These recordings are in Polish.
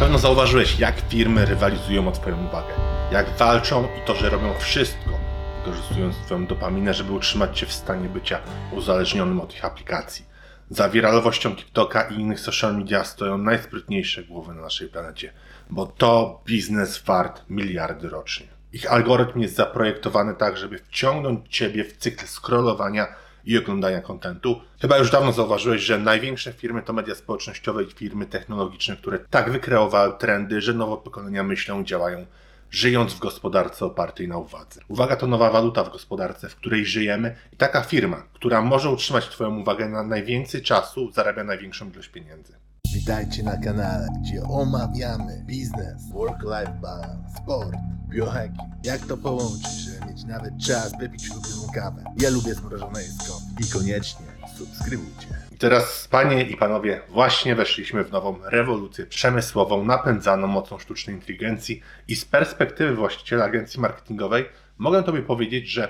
pewno zauważyłeś, jak firmy rywalizują o Twoją uwagę. Jak walczą i to, że robią wszystko, wykorzystując Twoją dopaminę, żeby utrzymać Cię w stanie bycia uzależnionym od ich aplikacji. Za wiralowością TikToka i innych social media stoją najsprytniejsze głowy na naszej planecie, bo to biznes wart miliardy rocznie. Ich algorytm jest zaprojektowany tak, żeby wciągnąć Ciebie w cykl scrollowania i oglądania kontentu. Chyba już dawno zauważyłeś, że największe firmy to media społecznościowe i firmy technologiczne, które tak wykreowały trendy, że nowe pokolenia myślą działają, żyjąc w gospodarce opartej na uwadze. Uwaga to nowa waluta w gospodarce, w której żyjemy i taka firma, która może utrzymać Twoją uwagę na najwięcej czasu, zarabia największą ilość pieniędzy. Witajcie na kanale, gdzie omawiamy biznes, work-life balance, sport, biohacking. Jak to połączyć, nawet czas wypić ulubioną kawę. Ja lubię zmrożone jedzko. I koniecznie subskrybujcie. I teraz, panie i panowie, właśnie weszliśmy w nową rewolucję przemysłową napędzaną mocą sztucznej inteligencji i z perspektywy właściciela agencji marketingowej mogę tobie powiedzieć, że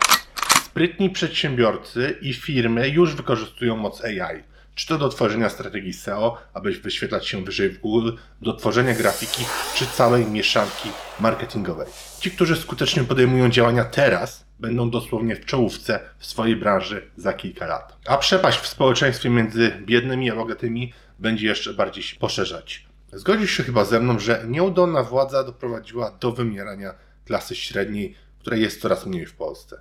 sprytni przedsiębiorcy i firmy już wykorzystują moc AI. Czy to do tworzenia strategii SEO, aby wyświetlać się wyżej w Google, do tworzenia grafiki, czy całej mieszanki marketingowej. Ci, którzy skutecznie podejmują działania teraz, będą dosłownie w czołówce w swojej branży za kilka lat. A przepaść w społeczeństwie między biednymi a bogatymi będzie jeszcze bardziej się poszerzać. Zgodzisz się chyba ze mną, że nieudolna władza doprowadziła do wymierania klasy średniej, której jest coraz mniej w Polsce.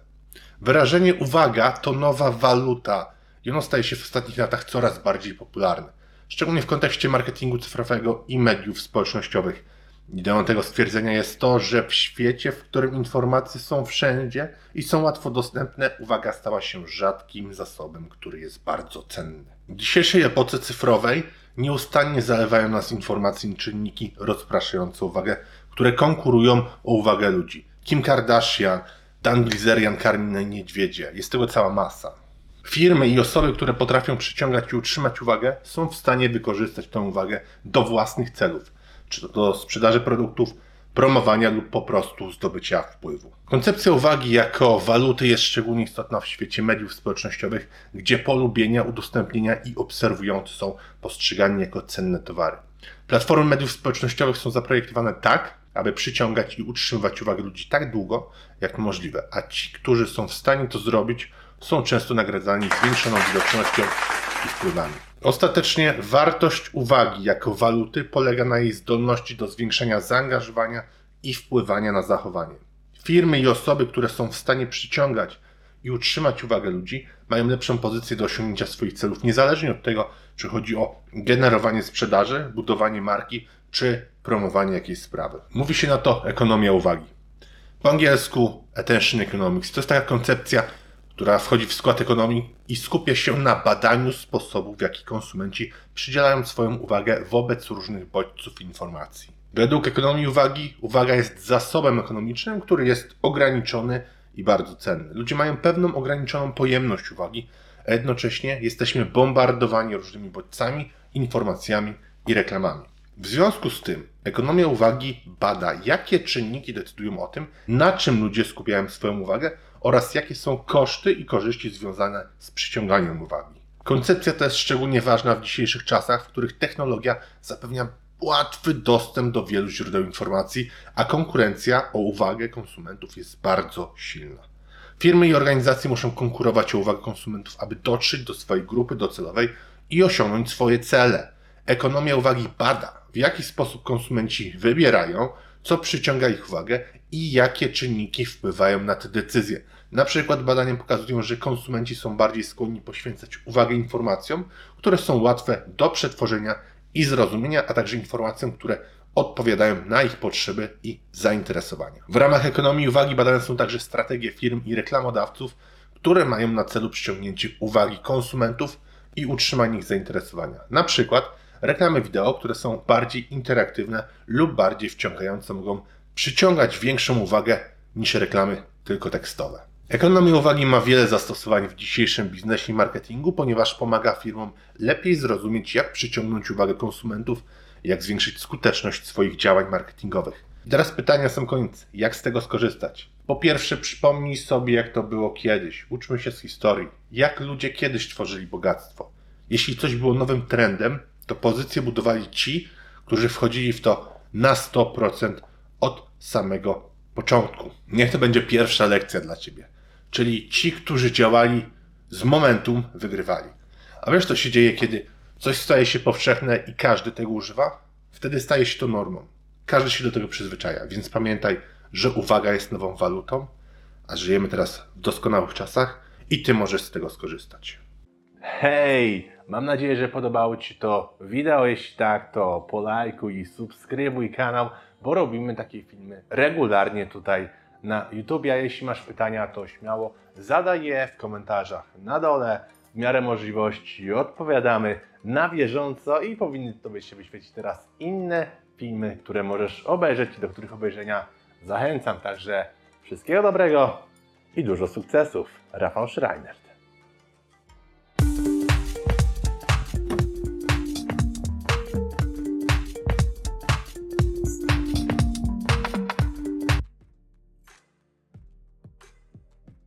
Wyrażenie uwaga to nowa waluta ono staje się w ostatnich latach coraz bardziej popularne, szczególnie w kontekście marketingu cyfrowego i mediów społecznościowych. Ideą tego stwierdzenia jest to, że w świecie, w którym informacje są wszędzie i są łatwo dostępne, uwaga stała się rzadkim zasobem, który jest bardzo cenny. W dzisiejszej epoce cyfrowej nieustannie zalewają nas informacje i czynniki rozpraszające uwagę, które konkurują o uwagę ludzi. Kim Kardashian, Dan Bilzerian karmi na niedźwiedzie. Jest tego cała masa. Firmy i osoby, które potrafią przyciągać i utrzymać uwagę, są w stanie wykorzystać tę uwagę do własnych celów, czy to do sprzedaży produktów, promowania lub po prostu zdobycia wpływu. Koncepcja uwagi jako waluty jest szczególnie istotna w świecie mediów społecznościowych, gdzie polubienia, udostępnienia i obserwujący są postrzegani jako cenne towary. Platformy mediów społecznościowych są zaprojektowane tak, aby przyciągać i utrzymywać uwagę ludzi tak długo, jak możliwe, a ci, którzy są w stanie to zrobić, są często nagradzani zwiększoną widocznością i wpływami. Ostatecznie wartość uwagi jako waluty polega na jej zdolności do zwiększenia zaangażowania i wpływania na zachowanie. Firmy i osoby, które są w stanie przyciągać i utrzymać uwagę ludzi, mają lepszą pozycję do osiągnięcia swoich celów, niezależnie od tego, czy chodzi o generowanie sprzedaży, budowanie marki, czy promowanie jakiejś sprawy. Mówi się na to ekonomia uwagi. Po angielsku attention economics to jest taka koncepcja, która wchodzi w skład ekonomii i skupia się na badaniu sposobów, w jaki konsumenci przydzielają swoją uwagę wobec różnych bodźców informacji. Według ekonomii uwagi, uwaga jest zasobem ekonomicznym, który jest ograniczony i bardzo cenny. Ludzie mają pewną ograniczoną pojemność uwagi, a jednocześnie jesteśmy bombardowani różnymi bodźcami, informacjami i reklamami. W związku z tym, ekonomia uwagi bada, jakie czynniki decydują o tym, na czym ludzie skupiają swoją uwagę oraz jakie są koszty i korzyści związane z przyciąganiem uwagi. Koncepcja ta jest szczególnie ważna w dzisiejszych czasach, w których technologia zapewnia łatwy dostęp do wielu źródeł informacji, a konkurencja o uwagę konsumentów jest bardzo silna. Firmy i organizacje muszą konkurować o uwagę konsumentów, aby dotrzeć do swojej grupy docelowej i osiągnąć swoje cele. Ekonomia uwagi bada, w jaki sposób konsumenci wybierają, co przyciąga ich uwagę i jakie czynniki wpływają na te decyzje. Na przykład badania pokazują, że konsumenci są bardziej skłonni poświęcać uwagę informacjom, które są łatwe do przetworzenia i zrozumienia, a także informacjom, które odpowiadają na ich potrzeby i zainteresowania. W ramach ekonomii uwagi badane są także strategie firm i reklamodawców, które mają na celu przyciągnięcie uwagi konsumentów i utrzymanie ich zainteresowania. Na przykład reklamy wideo, które są bardziej interaktywne lub bardziej wciągające, mogą przyciągać większą uwagę niż reklamy tylko tekstowe. Ekonomia uwagi ma wiele zastosowań w dzisiejszym biznesie i marketingu, ponieważ pomaga firmom lepiej zrozumieć, jak przyciągnąć uwagę konsumentów, jak zwiększyć skuteczność swoich działań marketingowych. I teraz pytania są koniec. Jak z tego skorzystać? Po pierwsze, przypomnij sobie, jak to było kiedyś. Uczmy się z historii. Jak ludzie kiedyś tworzyli bogactwo. Jeśli coś było nowym trendem, to pozycje budowali ci, którzy wchodzili w to na 100% od samego początku. Niech to będzie pierwsza lekcja dla Ciebie. Czyli ci, którzy działali z momentum, wygrywali. A wiesz, co się dzieje, kiedy coś staje się powszechne i każdy tego używa? Wtedy staje się to normą. Każdy się do tego przyzwyczaja, więc pamiętaj, że uwaga jest nową walutą, a żyjemy teraz w doskonałych czasach i Ty możesz z tego skorzystać. Hej! Mam nadzieję, że podobało Ci to wideo. Jeśli tak, to polajkuj i subskrybuj kanał, bo robimy takie filmy regularnie tutaj na YouTube. A jeśli masz pytania, to śmiało zadaj je w komentarzach na dole. W miarę możliwości odpowiadamy na bieżąco i powinny Tobie się wyświecić teraz inne filmy, które możesz obejrzeć i do których obejrzenia zachęcam. Także wszystkiego dobrego i dużo sukcesów. Rafał Schreiner.